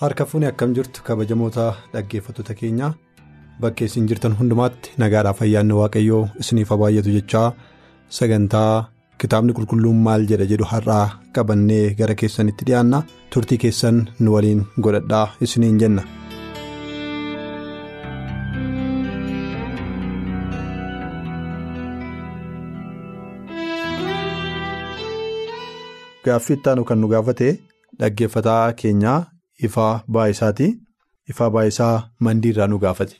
Harka fuuni akkam jirtu kabajamoota dhaggeeffattoota keenyaa bakkee isin jirtan hundumaatti nagaadhaaf ayyaanni waaqayyoo isiniif baay'atu jechaa sagantaa kitaabni qulqulluun maal jedha jedhu har'aa qabannee gara keessanitti dhiyaanna turtii keessan nu waliin godhadhaa isiniin jenna. gaaffii ittaanu kan nu gaafate dhaggeeffataa keenyaa. Ifaa baay'isaati. Ifaa baay'isaa mandiirraa nu gaafate.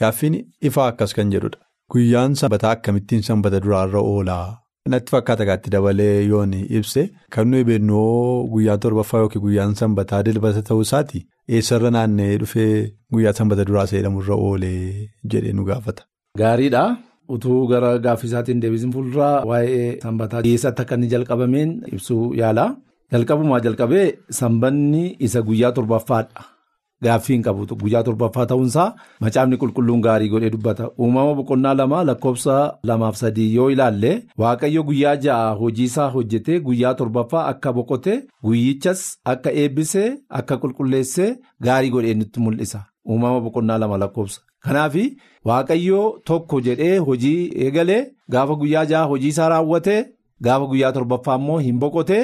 Gaaffiin ifaa akkas kan jedhudha. Guyyaan sanbataa akkamittiin sanbata duraarra oolaa? Natti fakkaata gaatti dabalee yoon ibse kan nuyi beeknu guyyaa torbaffaa yookiin guyyaan sanbataa dilbata ta'uu isaati eessarra naanna'ee dhufee guyyaa sanbata duraa jedhamurra oolee jedhee nu gaafata. Gaariidha. Utuu gara gaaffii isaatiin deebisin fuulduraa waa'ee sanbataa eessatti akka inni jalqabameen ibsuu yaala. Jalqabumaa jalqabee sanbanni isa guyyaa torbaffaadha. Gaaffii hin qabu guyyaa torbaffaa ta'uunsaa macaafni qulqulluun gaarii godhee dubbata. Uumama boqonnaa lama lakkoofsa lamaaf sadii yoo ilaalle waaqayyo guyyaa ja'a hojiisaa hojjetee guyyaa torbaffaa akka boqote guyyichas akka eebbisee akka qulqulleessee gaarii godhee nutti mul'isa. Uumama boqonnaa lama lakkoofsa. Kanaaf waaqayyo tokko jedhee hojii eegalee gaafa guyyaa ja'a hojiisaa raawwate gaafa guyyaa torbaffaa immoo hin boqote.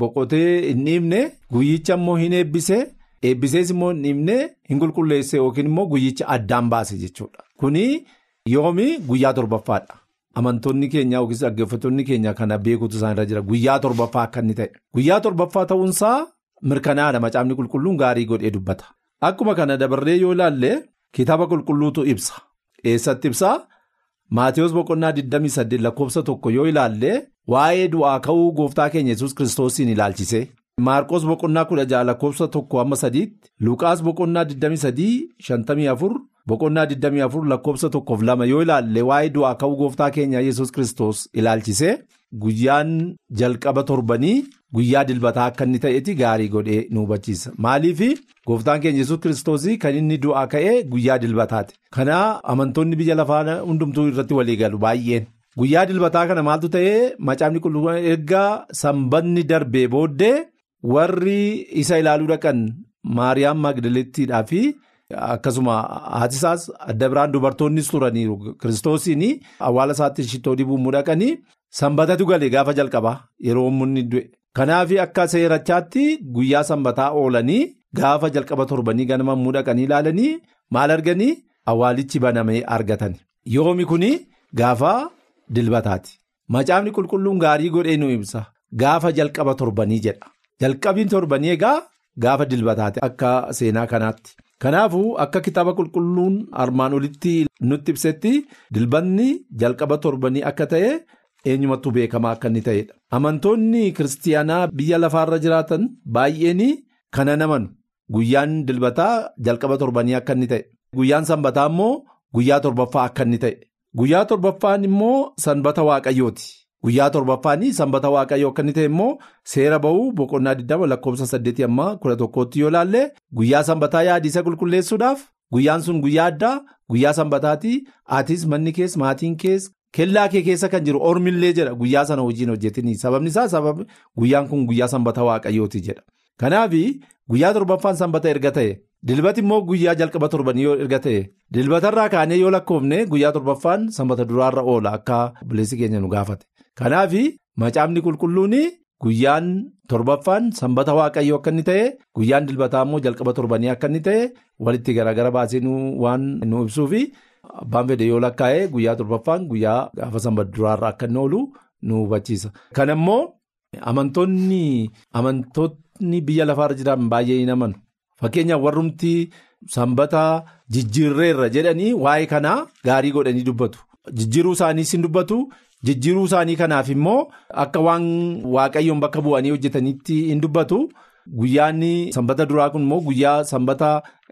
Boqotee hin dhiibne guyyicha immoo hin eebbise eebbisees immoo hin dhiibne hin qulqulleesse yookiin immoo guyyicha addaan baase jechuudha. Kuni yoomi guyyaa torbaffaadha. Amantoonni keenya yookiis dhaggeeffattoonni keenya kana beekutu isaanirra jira guyyaa torbaffaa akka inni ta'e. Guyyaa torbaffaa ta'uunsaa mirkanaadha macaafni qulqulluun gaarii godhee dubbata. Akkuma kana dabarree yoo ilaalle kitaaba qulqulluutu ibsa. Eessatti ibsaa? Maatiyus boqonnaa 28 lakkoofsa tokko yoo ilaalle waa'ee du'aa ka'uu gooftaa keenya yesus kiristoosiin ilaalchise. Maarqos boqonnaa 16 lakkoofsa tokko amma sadiitti Luqaas boqonnaa 23 54 boqonnaa 24 lakkoofsa tokkoof lama yoo ilaalle waa'ee du'aa ka'uu gooftaa keenya yesus kiristoos ilaalchise guyyaan jalqaba torbanii guyyaa dilbataa akka inni ta'etti gaarii godhee nu hubachiisa. Maaliif gooftaan keenya yesus kiristoosii kan inni du'aa ka'ee guyyaa dilbataati. Kana amantoonni biyya lafaa hundumtuu irratti walii galu baay'een. Guyyaa dilbataa kana maaltu ta'ee macaafni qulqulluun ergaa sanbanni darbee booddee warri isa ilaaluu dhaqan Maariyaam Magdaleettiidhaa fi akkasuma haatisaas adda biraan dubartoonnis turaniiru kiristoosiin awwaala isaatti shittoo dibuu dhaqanii sanbatatu galee gaafa jalqabaa yeroo uummanni du'e. Kanaaf akka seerachaatti guyyaa sanbataa oolanii gaafa jalqaba torbanii ganama dhaqanii ilaalanii maal arganii awwaalichi banamee argatan. Yoomi kuni gaafa. Dilbataati. Macaafni qulqulluun gaarii godhee nu ibsa. Gaafa jalqaba torbanii jedha. Jalqabiin torbanii egaa gaafa dilbataati akka seenaa kanaatti. Kanaafuu akka kitaaba qulqulluun armaan olitti nutti ibsetti dilbanni jalqaba torbanii akka ta'e eenyumattuu beekamaa akka inni ta'edha. Amantoonni kiristiyaanaa biyya lafaarra jiraatan baay'een kana namanu guyyaan dilbataa jalqaba torbanii akka inni ta'e. Guyyaan sanbataa immoo guyyaa torbaffaa akka inni ta'e. Guyyaa torbaffaan immoo sanbata waaqayyooti. Guyyaa torbaffaan sanbata waaqayyoo akka inni ta'e immoo seera ba'uu boqonnaa 20 lakkoofsa 8 amma 11tti yoo ilaalle guyyaa sanbataa yaadisa qulqulleessuudhaaf guyyaan sun guyyaa addaa guyyaa sanbataati atis manni kees maatiin kees kellaa kee keessa kan jiru ormillee jedha guyyaa sana hojiin hojjetini sababni isaa sababni guyyaan kun guyyaa sanbata waaqayyooti jedha. Kanaaf guyyaa torbaffaan sanbata erga ta'e. Dilbati immoo guyyaa jalqaba torbanii yoo erga ta'e dilbatarraa kaanee yoo lakkoofne guyyaa torbaffaan sanbata duraarra oola akka buleessi keenya nu gaafate. Kanaaf macaafni qulqulluun guyyaan torbaffaan sanbata waaqayyoo akka inni ta'e guyyaan dilbataa immoo jalqaba torbanii akka inni ta'e walitti garaagara baasee waan nu ibsuufi abbaan fedhe yoo lakkaa'e guyyaa torbaffaan guyyaa gaafa sanbata duraarra akka inni oolu nu hubachiisa. Kana immoo amantoonni amantoonni biyya lafaarra jiran baay'ee hin amanu. Fakkeenyaaf warrumti sanbata jijjiirreerra jedhanii waa'ee kanaa gaarii godhanii dubbatu. Jijjiiruu isaaniis hin dubbatu Jijjiiruu isaanii kanaaf immoo akka waan waaqayyoon bakka bu'anii hojjetanitti hin dubbatu. Guyyaan sanbata duraa kun immoo guyyaa sanbata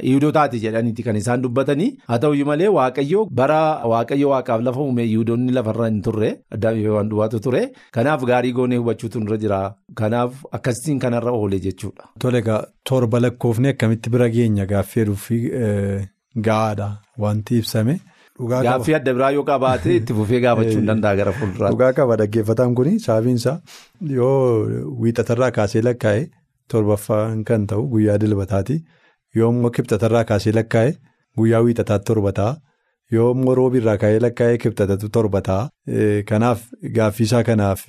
yihudotaati jedhaniiti kan isaan dubbatanii haa ta'uyyuu malee waaqayyo bara waaqayyo waaqaaf lafa uume yihudoonni lafarra hin turre addaamiif waan duwwaatu ture kanaaf gaarii goonee hubachuutu irra jira kanaaf akkasitiin kanarra oole jechuudha. Tole torba lakkoofne akkamitti bira geenya gaaffii fi gahaadha wanti ibsame. Gaaffii adda biraa yoo qabaate itti fufee gaafachuu hin danda'a gara fuulduraatti. Dhugaa qaba dhaggeeffataan kun sababiinsaa yoo wiixatarraa kaasee lakkaa'e. Torbaffaan kan ta'u guyyaa dilbataati. Yoo immoo kibxatarraa kaasee lakkaa'e guyyaa wiixataatti torba ta'a yoo immoo roobiirraa kaa'ee lakkaa'e kibxatatu torba ta'a kanaaf gaaffiisaa kanaaf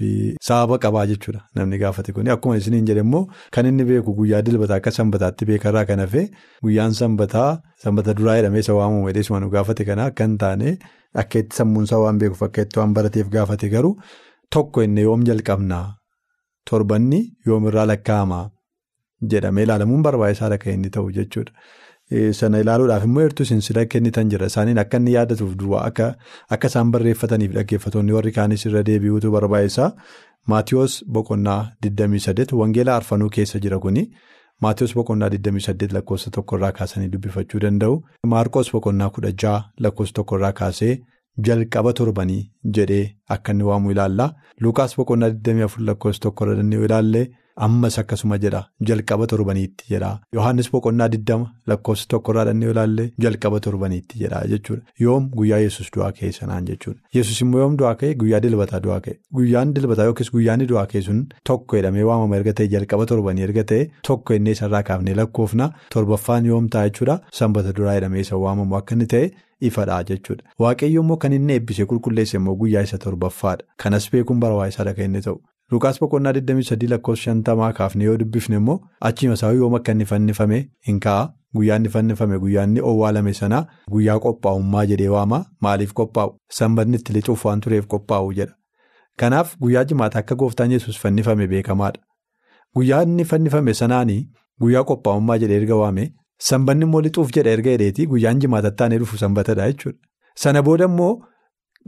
sababa qabaa jechuudha namni gaafate kun. Akkuma isiniin jedhe immoo kan inni beeku guyyaa dilbataa akka sanbataatti beekarraa kan hafe guyyaan sanbataa sanbata duraa jedhamee isa waamamu hedheessuma nu gaafate kana akka hin taane akka itti sammuunsaa waan beekuuf akka itti waan barateef gaafate garuu tokko inni yoom jalqabnaa? Torbanni yoomirraa lakkaa'amaa. Jedhamee ilaalamuun barbaachisaadha kan inni ta'u jechuudha. Sana ilaaluudhaaf immoo heertuu sinsila kennitan jira. Isaaniin akka inni yaadatuuf duwwaa akka isaan barreeffataniif dhaggeeffattoonni warri kaanis irra deebi'uutu barbaachisaa. Maatiyoos boqonnaa 28 wangeela arfanuu keessa jira kuni. Maatiyoos boqonnaa 28 lakkoofsa tokkorraa kaasanii dubbifachuu danda'u. Maarqoos boqonnaa 16 lakkoofsa tokkorraa kaasee jalqaba torbanii jedhee akka inni waamu ilaalla. Lukaas boqonnaa 24 lakkoofsa tokkorra danda'u ilaallee. Ammas akkasuma jedha jalqaba torbaniitti jedha. Yohaannis boqonnaa 20 lakkoofsa tokkorraa dhannee ilaallee jalqaba torbaniitti jedha jechuudha. Yoom guyyaa yesus du'aa ka'e sanaan jechuudha. Yesus immoo yoom du'aa ka'e? Guyyaa dilbataa du'aa ka'e. Guyyaan dilbataa yookiis guyyaan du'aa ka'e sun tokko jedhamee waamama erga ta'e jalqaba torbanii erga ta'e tokko innee isarraa kaafnee lakkoofna. Torbaffaan yoom ta'a jechuudha? Sanbata duraa jedhamee isa waamamu akka inni ta'e. ifadha jechuudha. Waaqayyo immoo kan inni eebbisee qulqulleesse immoo guyyaa isa torbaffaadha. Kanas beekuun barbaachisaadha kan inni ta'u. Lukaas boqonnaa 23 lakkoofsa 50 kaafne yoo dubbifne immoo achima isaa yoom akka inni fannifame hin ka'a. Guyyaa inni fannifame. Guyyaa inni owwaalame sana guyyaa qophaa'ummaa jedhee waama. Maaliif qophaa'u? Sanbatni itti lixuuf waan tureef qophaa'u jedha. Kanaaf guyyaa jimaata akka gooftaan yesus fannifame beekamaadha. Guyyaa inni fannifame sanaanii guyyaa qophaa'ummaa jedhee erga waame sanbanni immoo lixuuf jedha erga hedheetii guyyaan jimaatattaan dhufu sanbatadha jechuudha. Sana booda immoo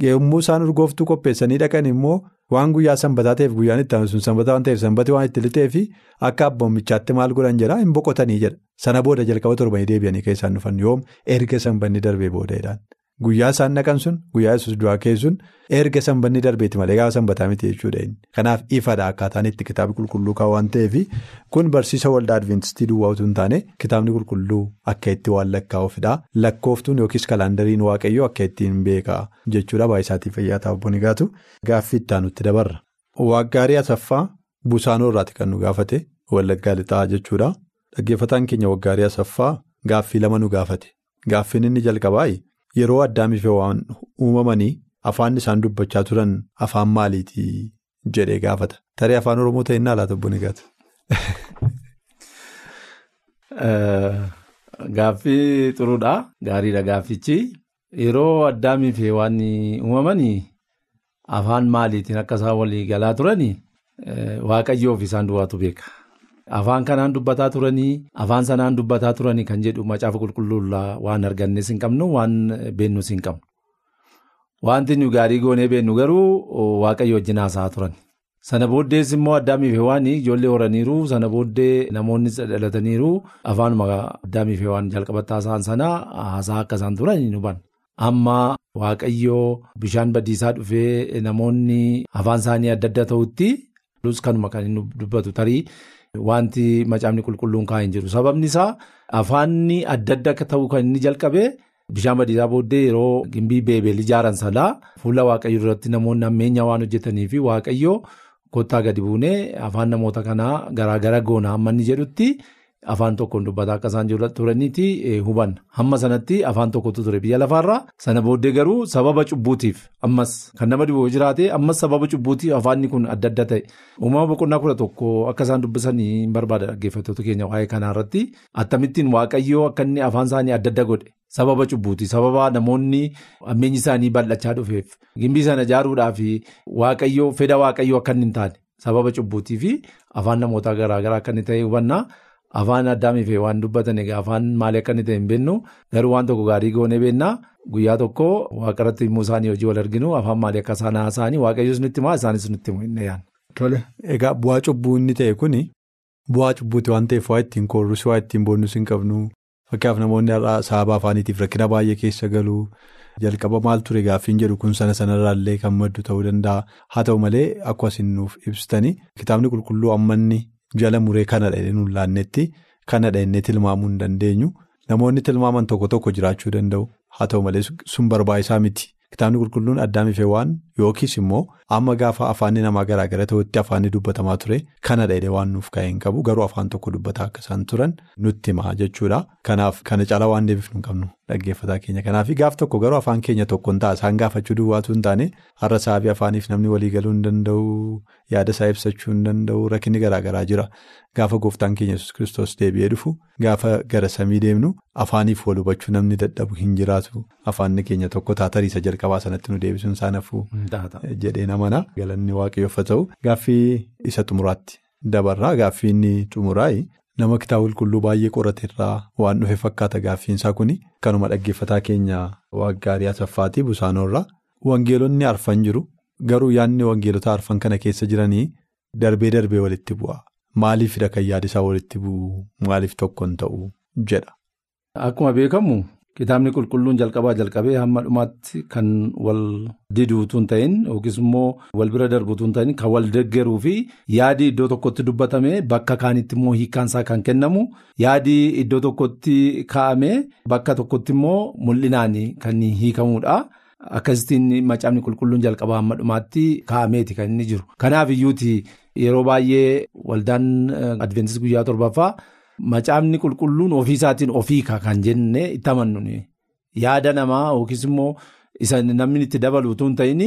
yommuu isaan urgooftuu qopheessanii dhaqan immoo. Waan guyyaa sanbataa ta'eef guyyaan itti aansu sanbataa waan ta'eef sanbati waan itti lixee fi akka abboomichaatti maal godhan jedha hin boqotanii jedha sana booda jalqaba torbanii deebi'anii kan isaan dhufan yoom erga sanbanni darbee boodaadhaan guyyaa isaan dhaqan sun guyyaa yesus du'aa ka'e sun erga sanbanni darbeeti malee gaafa sanbataa miti jechuudha kanaaf ifadha akkaataan itti kitaabni qulqulluu kaa'u waan ta'eef kun barsiisa waldaa adventistii duwwaa utuu hin taane kitaabni qulqulluu akka itti waan lakkaa'uufidha lakkooftuun yookiis kalaandariin waaqayyoo akka ittiin beekaa jechuudha baay'isaatii fayyaa ta'uu boni gaatu. Gaaffii itti dabarra. Waaggaarii asaffaa busaanoo irraati kan nu gaafate wallaggaa lixaa jechuudha dhaggeeffataan keenya waggaarii asaffaa gaaffii lama nu gaafate. Gaaffiin inni jalqabaa yeroo addaamiif waan uumamanii afaan isaan dubbachaa turan afaan maaliitii jedhee gaafata tarii afaan oromoo ta'e innaa laata buni gaatu. Gaaffii xuruudha gaariidha gaaffichi yeroo addaamiif waan uumamanii afaan maaliitiin akka isaan walii galaa turanii waaqayyoof isaan duwwaatu beeka. Afaan kanaan dubbataa turanii afaan sanaan dubbataa turanii kan jedhu macaafa qulqulluurraa waan argannes hin qabnu waan beennus hin qabnu. Wanti nu gaarii goonee beennu garuu waaqayyo wajjin haasa'aa turan. Sana booddees immoo addaamiif waan ijoollee horaniiru sana booddee namoonni dhalataniiru afaanuma addaamiif waan jalqabatti haasa'an sana haasa'aa akka isaan turan hin hubanne. Amma waaqayyoo bishaan badiisaa dhufee namoonni afaan isaanii adda adda ta'utti kanuma kan inni dubbatu tarii. Wanti macaafni qulqulluun kaa'in jiru. Sababni isaa afaanni adda adda akka ta'u kan inni jalqabe bishaan badiisaa booddee yeroo gimbii beebeel ijaaran sanaa fuula waaqayyo duratti namoonni ammeenya waan hojjetanii fi waaqayyo kottaa gadi buunee afaan namoota kanaa garaagara goona hamma inni jedhutti afaan tokkoon dubbataa akka isaan turaniiti hubanna hamma sanatti afaan tokkotu ture. Biyya lafaarraa sana booddee garuu sababa cubbuutiif. Ammas kan nama dhibuu jiraate ammas sababa cubbuutiif afaanni kun adda adda ta'e. Uumama boqonnaa kudha tokko akka isaan dubbisanii hin barbaada dhaggeeffattoota keenya waa'ee kanarratti akkamittiin waaqayyoo akka inni afaan isaanii adda adda godhe. Sababa cubbuuti sababa namoonni ammeenyi isaanii bal'achaa dhufeef. Gimbii sana ijaaruudhaaf waaqayyoo fedha waaqayyoo akka inni hin taane. Sababa cubbuutii fi afaan namoota garaagaraa akka inni ta'e hubannaa. Afaan addaamiif waan dubbatan egaa afaan maalii akka inni ta'e hin beeknu garuu waan tokko gaarii goonee beennaa guyyaa tokko waaqarratti immoo isaanii hojii wal arginu afaan maalii akka isaan haasa'anii waaqayyoos nutti himaa isaanis nutti himu hin yaadne. Tole egaa bu'aa cubbuu inni ta'e kuni bu'aa cubbuuti waan ta'eef waa ittiin koorrus waa ittiin boonnus hin qabnu. Fakkaaf namoonni har'aa sababa afaaniitiif rakkina baay'ee keessa galu jalqaba maal ture gaaffiin jedhu kun sana sanarraallee kan maddu ta'uu danda'a. Haa ta'u malee akkuma isin nuuf ibsitanii kitaabni qulqulluu ammanni jala muree kanadha inni nuun laannetti kanadha inni tilmaamuu hin dandeenyu namoonni tilmaaman tokko tokko jiraachuu danda'u haa ta'u malee sun barbaachisaa miti. Kitaabni qulqulluun addaam ifee waan yookiis immoo amma gaafa afaanni namaa garaa gara ta'utti afaanni dubbatamaa ture kana dheedee waan nuuf ka'ee hin qabu garuu afaan tokko dubbataa akka isaan turan nutti himaa jechuudha. Kanaaf kana caalaa waan deebifnu hin qabnu dhaggeeffataa keenya. Kanaaf gaaf tokko garuu afaan keenya tokko hin ta'a isaan gaafachuu duwwaatu hin taane har'a sababii afaaniif namni walii galuu hin danda'u yaada isaa ibsachuu hin danda'u rakkinni garaa garaa jira. Gaafa gooftaan keenya yesus kiristoos deebi'ee dhufu gaafa gara samii deemnu afaaniif wal hubachuu namni dadhabu hin jiraatu. Afaanni keenya tokko taatariisa jalqabaa sanatti nu deebisuun isaan hafuu jedhee namana galanni waaqayyoof haa ta'u. Gaaffii isa xumuraatti dabarraa gaaffii inni xumuraayi nama kitaaba qulqulluu baay'ee qorateerraa waan dhufe fakkaata gaaffiinsaa kuni kanuma dhaggeeffataa keenya waggaarii asaffaatii busaanoorraa wangeelonni arfan jiru garuu yaadni wangeelota arfan kana keessa jiranii darbee darbee walitti bu'a. Maaliifidha kan yaada isaa walitti bu'u maaliif tokko hin ta'u jedha. Akkuma beekamu kitaabni qulqulluun jalqabaa jalqabee hamma dhumaatti kan wal diduutu hin ta'in yookiis immoo wal bira darbuutu hin ta'in kan wal deeggaruu fi yaadi iddoo tokkotti dubbatame bakka kaanitti immoo hiikkaansaa kan kennamu yaadi iddoo tokkotti kaa'ame bakka tokkotti immoo mul'inaan kan hiikamudha. Akkasittiin macaafni qulqulluun jalqabaa hamma dhumaatti kaa'ameeti kan inni jiru. Kanaaf iyyuuti yeroo baay'ee waldaan adventis guyyaa torbaffaa macaafni qulqulluun ofii isaatiin ofii kan jenne itti amannu yaada namaa yookiis immoo namni itti dabaluutu hin ta'in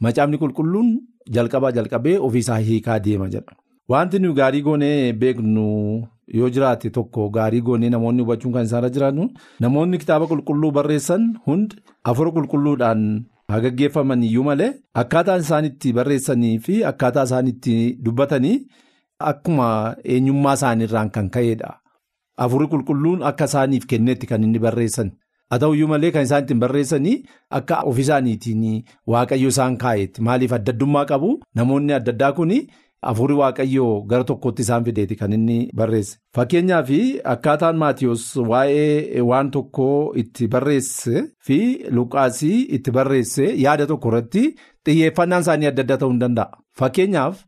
macaafni qulqulluun jalqabaa jalqabee ofii isaa hiikaa deema jedha. Wanti nuyi gaarii goonee beeknu yoo jiraate tokko gaarii goonee namoonni hubachuun kan isaanirra jiraatu namoonni kitaaba qulqulluu barreessan hundi afur qulqulluudhaan haa gaggeeffaman iyyuu malee akkaataan isaan itti barreessanii fi akkaataa isaan itti dubbatanii akkuma eenyummaa isaaniirraan kan ka'edha. Afurri qulqulluun akka isaaniif kennetti kan inni barreessan. Haa ta'u iyyuu malee kan isaan ittiin barreessanii akka ofiisaaniitiin waaqayyo isaan kaa'etti maaliif adda addummaa qabu namoonni adda addaa kun. Afurii waaqayyoo gara tokkotti isaan fideeti kan inni barreesse. Fakkeenyaaf akkaataan Maatiyus waa'ee waan tokkoo itti barreesse fi Luqaasii itti barreesse yaada tokko irratti xiyyeeffannaan isaanii adda adda ta'uu ni danda'a. Fakkeenyaaf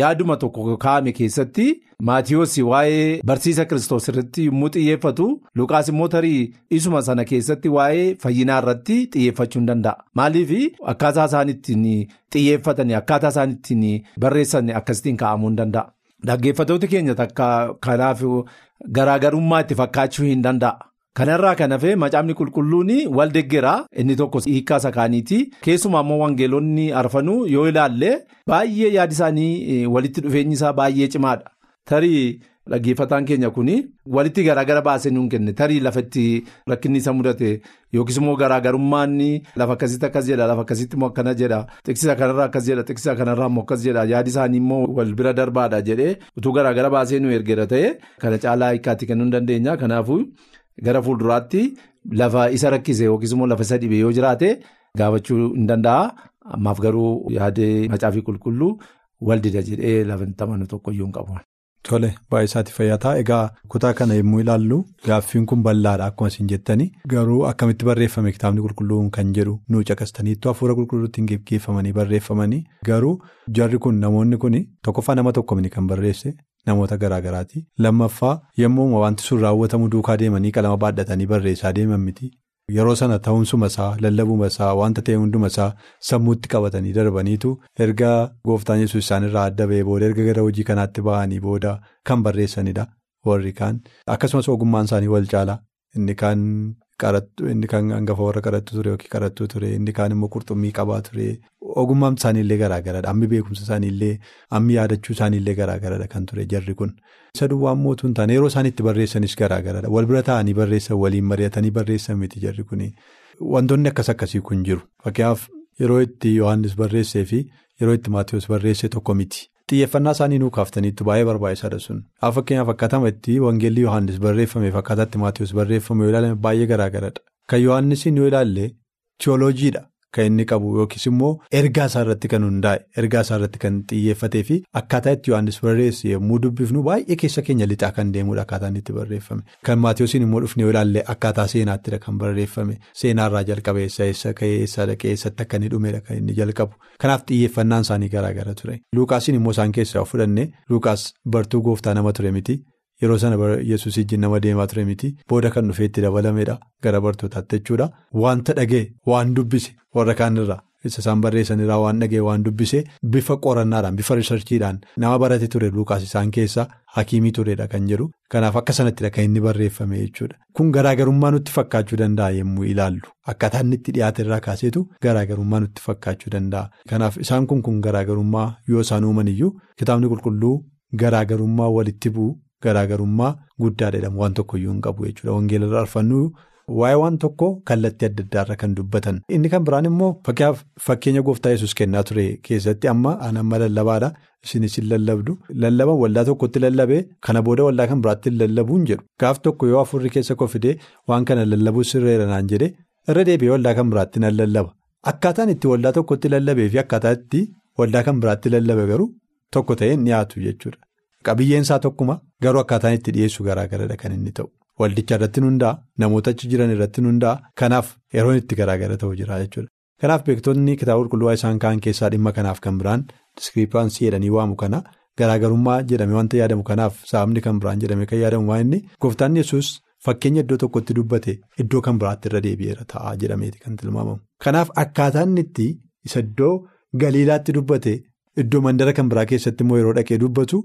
yaaduma tokko kaa'ame keessatti Maatiyus waa'ee barsiisa Kiristoos irratti yommuu xiyyeeffatu Luqaas immoo tarii isuma sana keessatti waa'ee fayyinaa irratti xiyyeeffachuu ni danda'a. Maaliif akkaataa isaan ittiin xiyyeeffatanii akkaataa isaan ittiin barreessan akkasitiin kaa'amuu ni danda'a. Dhaggeeffatoota keenya takka kanaaf garaagarummaa itti fakkaachuu hin danda'a. Kanarraa kan hafe macaafni qulqulluun wal deeggaraa inni tokko hiikkaa sakaaniiti. Keessumaa immoo wangeelonni arfanuu yoo ilaalle baay'ee yaadi isaanii walitti dhufeenyi isaa baay'ee cimaadha. Tarii dhaggeeffataan keenya kun walitti garaagara baasee nuun kenne. Tarii lafatti rakkinni isa mudate yookiis immoo garaagarummaan lafa akkasitti akkas jedha lafa akkasitti immoo akkana jedha. Xiqsisa kanarraa akkas jedha xiqsisa kanarraa immoo akkas jedha. Yaadi isaanii immoo wal bira darbaadha jedhee utuu garaagara baasee nu ergeera ta'e kana caalaa hiikkaatti kennuu hin dandeenya. Kanaafuu gara fuulduraatti lafa isa rakkise yookiis immoo lafa isa dhibe yoo jiraate gaafachuu hin danda'a. Ammaaf garuu yaada macaafii qulqulluu wal dida jedhee lafa tamanu tokkoyyuu hin qabu. Tole baay'ee isaati fayyataa egaa kutaa kana yommuu ilaallu gaaffiin kun bal'aadha akkuma isin jettani. Garuu akkamitti barreeffame kitaabni qulqulluun kan jedhu nu caqastaniittu hafuura qulqulluutiin geggeeffamanii barreeffamanii? Garuu jarri kun namoonni kun tokkoffaa nama tokkomni kan barreesse namoota garaagaraati lammaffaa yommuu wanti sun raawwatamu duukaa deemanii qalama baadhatanii barreessaa deeman miti. Yeroo sana ta'umsuma isaa lallabuma isaa wanta ta'e hunduma isaa sammuutti qabatanii darbaniitu erga gooftaan yesuus isaanirraa adda ba'ee booda erga gara hojii kanaatti ba'anii booda kan barreessanidha. Warri kaan akkasumas ogummaan isaanii wal caala inni kaan qarattu inni kaan hangafa warra qarattu ture yookiin qarattuu ture inni kaan immoo qurxummii qabaa ture ogummaan isaaniillee garaagaradha ammi beekumsa isaaniillee ammi yaadachuu isaaniillee garaagaradha kan ture jarri kun. Isa duwwaan mootuu hin taane yeroo isaan itti barreessanis garaagaradha wal bira taa'anii barreessan waliin mari'atanii barreessan miti jarri kuni wantoonni akkas akkasii kun jiru fakkeenyaaf yeroo itti Yohaannis barreessee fi yeroo itti Maatiyus barreesse tokko miti xiyyeeffannaa isaanii nuu kaaftaniitu baay'ee barbaachisaadha sun. Haa fakkeenyaaf akkaataa itti wangeelli Yohaannis barreeffameef akkaataa itti Maatiyus barreeffame yoo ilaalan baay'ee garaagaradha. Kan Yohaannisiin yoo ilaalle tiyooloojiidha kan inni qabu yookiis immoo ergaa isaa irratti kan hundaa'e ergaa isaa irratti kan xiyyeeffatee fi akkaataa itti Yohaannis barreesse yommuu dubbifnu baay'ee keessa keenya lixaa kan deemudha akkaataa inni itti barreeffame. Kan Maatiyusiin immoo dhufne yoo ilaalle akkaataa seenaattidha kan barreeffame seenaarraa jalqabee eessa ka'ee eessa dhaqee eessatti akka inni dhumedha kan inni jalqabu. Kanaaf xiyyeeffannaan isaanii garaagara ture. Luukaasiin immoo isaan keessaa fudhanne Luukaas bartuu gooftaa nama ture miti. Yeroo sana yesus ijjiin nama deemaa ture miti booda kan dhufee itti dabalamedha gara bartootaatti jechuudha. Wanta dhagee waan dubbise warra kaanirraa isa isaan barreessanirraa waan dhagee waan dubbise bifa qorannaadhaan bifa riisarchiidhaan nama barate ture lukaas isaan keessaa hakiimii turedha kan jedhu kanaaf akka sanattidha kan inni barreeffame jechuudha. Kun garaagarummaa nutti fakkaachuu danda'a yommuu ilaallu akkaataa inni itti dhiyaate irraa kaaseetu garaagarummaa nutti fakkaachuu danda'a. Kanaaf isaan kun kun garaagarummaa yoo isaan uuman iyyuu kitaabni qulqulluu garaagarummaa walitti bu'u. Garaagarummaa guddaa jedhamu waan tokko iyyuu hin qabu jechuudha. Wangeela irraa arfannu waa'ee waan tokko kallattii adda addaarra kan dubbatan. Inni kan biraan immoo fakkeenya gooftaa yesus kennaa ture keessatti amma aan amma lallabaadha. Isinis hin lallabdu. Lallaban waldaa tokkotti lallabee kana booda waldaa kan biraatti hin lallabuu hin jedhu. Gaaf tokko yoo afurri keessa kofidee waan kana lallabuu sirreera naan jedhee irra deebi'ee waldaa kan biraatti nan lallaba. Akkaataan itti waldaa tokkotti lallabee fi akkaataa itti waldaa kan biraatti lallabe garuu tokko ta'ee hin dhiyaatu jechuudha. Qabiyyeen isaa tokkuma garuu akkaataan itti dhiyeessu garaagaradha kan inni ta'u. Waldicha irratti hundaa'a namoota achi jiran irratti hundaa'a kanaaf yeroon itti garaagara ta'u jira jechuudha. Kanaaf beektonni kitaaba qulqulluu isaan kaan keessaa dhimma kanaaf kan biraan diskiripaansii jedhanii waamu kana garaagarummaa jedhame wanta yaadamu kanaaf sababni kan biraan jedhame kan yaadamu waan inni gooftaan yesus fakkeenya iddoo tokkotti dubbate iddoo kan biraatti irra deebi'eera ta'a jedhameeti kan tilmaamamu. Kanaaf akkaataan itti isa iddoo galiilaatti dubbate iddoo mandara kan biraa keessatti immoo yeroo dhaqee dubbatu.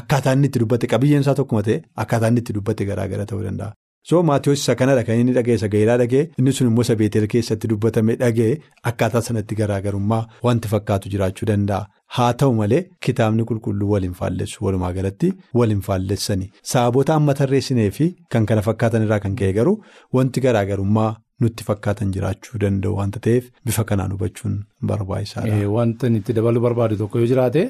Akkaataan inni itti dubbate qabiyyeen isaa tokkuma ta'e akkaataan inni itti dubbate garaagara ta'uu danda'a. So Maatiyus isa kanadha kan inni dhaga'e isa galiilaa dhaga'e inni sun immoo isa beetel keessatti dubbatame dhaga'e akkaataa sanatti garaagarummaa wanti fakkaatu jiraachuu danda'a. Haa ta'u malee kitaabni qulqulluu waliin faallessu walumaa galatti waliin faallessanii sababoota amma tarreessinee fi kan kana fakkaatan irraa kan ka'e garuu wanti garaagarummaa nutti fakkaatan jiraachuu danda'u wanta ta'eef bifa kanaan hubachuun barbaachisaadha. Wanta itti dabaluu barbaadu tokko yoo jiraate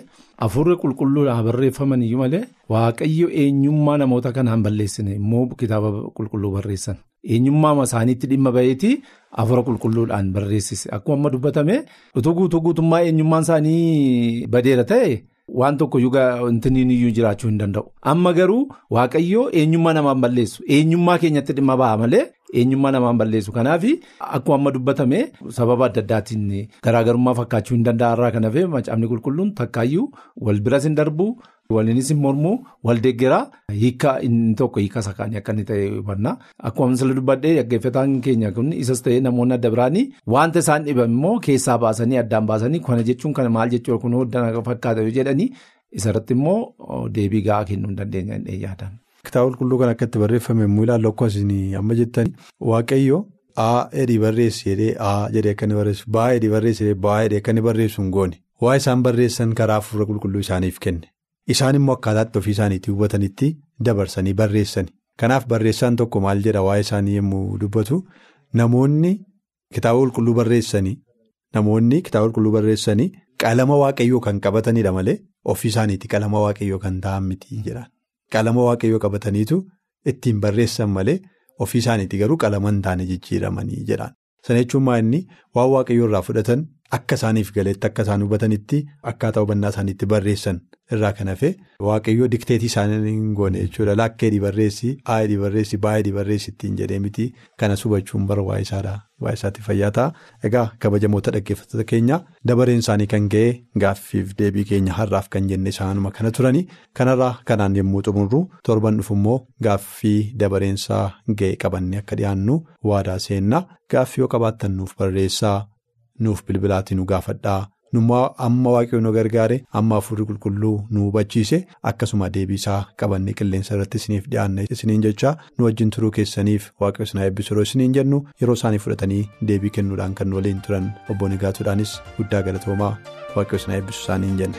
afurri qulqulluudhaan barreeffaman iyyuu malee waaqayyo eenyummaa namoota kanaan balleessine immoo kitaaba qulqulluu barreessan. Eenyummaa isaaniitti dhimma baheetii afura qulqulluudhaan barreessise akkuma amma dubbatame utuu guutuu guutummaa eenyummaan isaanii badeera ta'e. Waan tokko wantoonni iyyuu jiraachuu hin danda'u. Amma garuu waaqayyoo eenyummaa namaan balleessu. Eenyummaa keenyatti dhimma ba'a malee eenyummaa namaan balleessu. Kanaaf akkuma amma dubbatame sababa adda addaatiin garaagarummaa fakkaachuu hin danda'a irraa kan hafe macaafni qulqulluun takkaayyuu wal biras hin darbu. Waliinis hin mormuu wal deeggaraa hiika inni tokko hiika isa kaanii akka inni ta'e hubanna. Akkuma misala dubbadhee dhaggeeffataan keenya kun isas ta'ee namoonni adda biraanii wanta isaan dhiban immoo keessaa baasanii addaan baasanii kana jechuun kana maal jechuudha kun fakkaata yoo jedhanii isarratti immoo deebii gahaa kennuu hin yaadan. Kitaaba qulqulluu kan akka itti barreeffame yommuu ilaallu akkuma isin amma jettani waaqayyo A edii barreessi jedhee A jedhee akka inni barreessu B edii barreessi jedhee B jedhee akka inni barreessu hin goone waa isaan barreessan karaa hafuura qulqulluu isaaniif kenne. Isaan immoo akkaataatti ofii isaaniitti hubatanitti dabarsanii barreessani. Kanaaf barreessaan tokko maal jedha waa'ee isaanii yommuu dubbatu namoonni kitaaba qulqulluu barreessanii namoonni kitaaba qulqulluu barreessanii qalama waaqayyoo kan qabatanidha malee ofii isaaniitti qalama waaqayyoo kan ta'an miti jedhan. Qalama waaqayyoo qabataniitu ittiin barreessan malee ofii isaaniitti garuu qalama hin taane jijjiiramanii jedhan. Sana jechuun maa inni waan waaqayyoo irraa fudhatan akka isaaniif galeetti akka isaan hubatanitti akkaataa hubannaa isaaniitti barreessan irraa kan hafe waaqayyoo dikteetii isaanii hin goone jechuudha. Lakkeedii barreessi, aayidii barreessi, baay'idii barreessi ittiin jedhee miti kanas hubachuun barbaachisaadha. Baay'isaatti fayyaa ta'a. Egaa kabajamoota dhaggeeffattoota keenya dabareen isaanii kan ga'e gaaffiif deebii keenya har'aaf kan jenne isaanuma kana turani. Kanarraa kanaan yommuu xumurru torban dhufu immoo gaaffii dabareensaa ga'e qabannee akka dhiyaannu waadaa seenna. Gaaffii yoo qabaattan nuuf barreessaa nuuf bilbilaatiin nu gaafadhaa. Nummaa amma waaqayyoon nu gargaare amma hafuurri qulqulluu nu hubachiise akkasuma deebiisaa qabannee qilleensa irratti isiniif dhiyaanne isiniin jecha nu wajjin turuu keessaniif waaqayyo isin eebbisu yeroo isiniin jennu yeroo isaanii fudhatanii deebii kennuudhaan kan waliin turan obbo Nigaatuudhaanis guddaa galatoomaa waaqayyo isin eebbisu isaaniin jenna.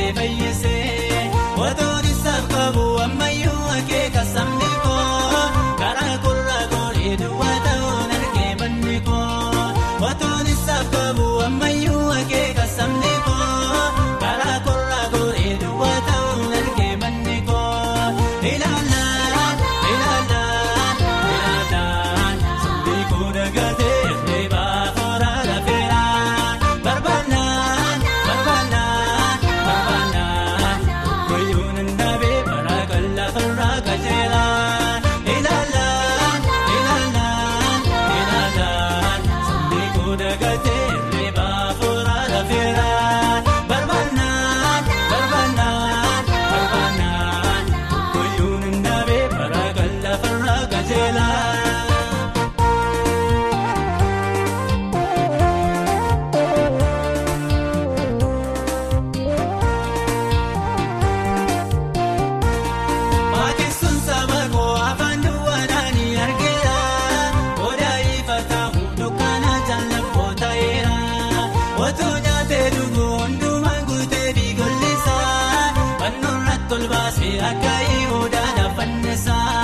baasee akka Yihudaa dafannee sa'a.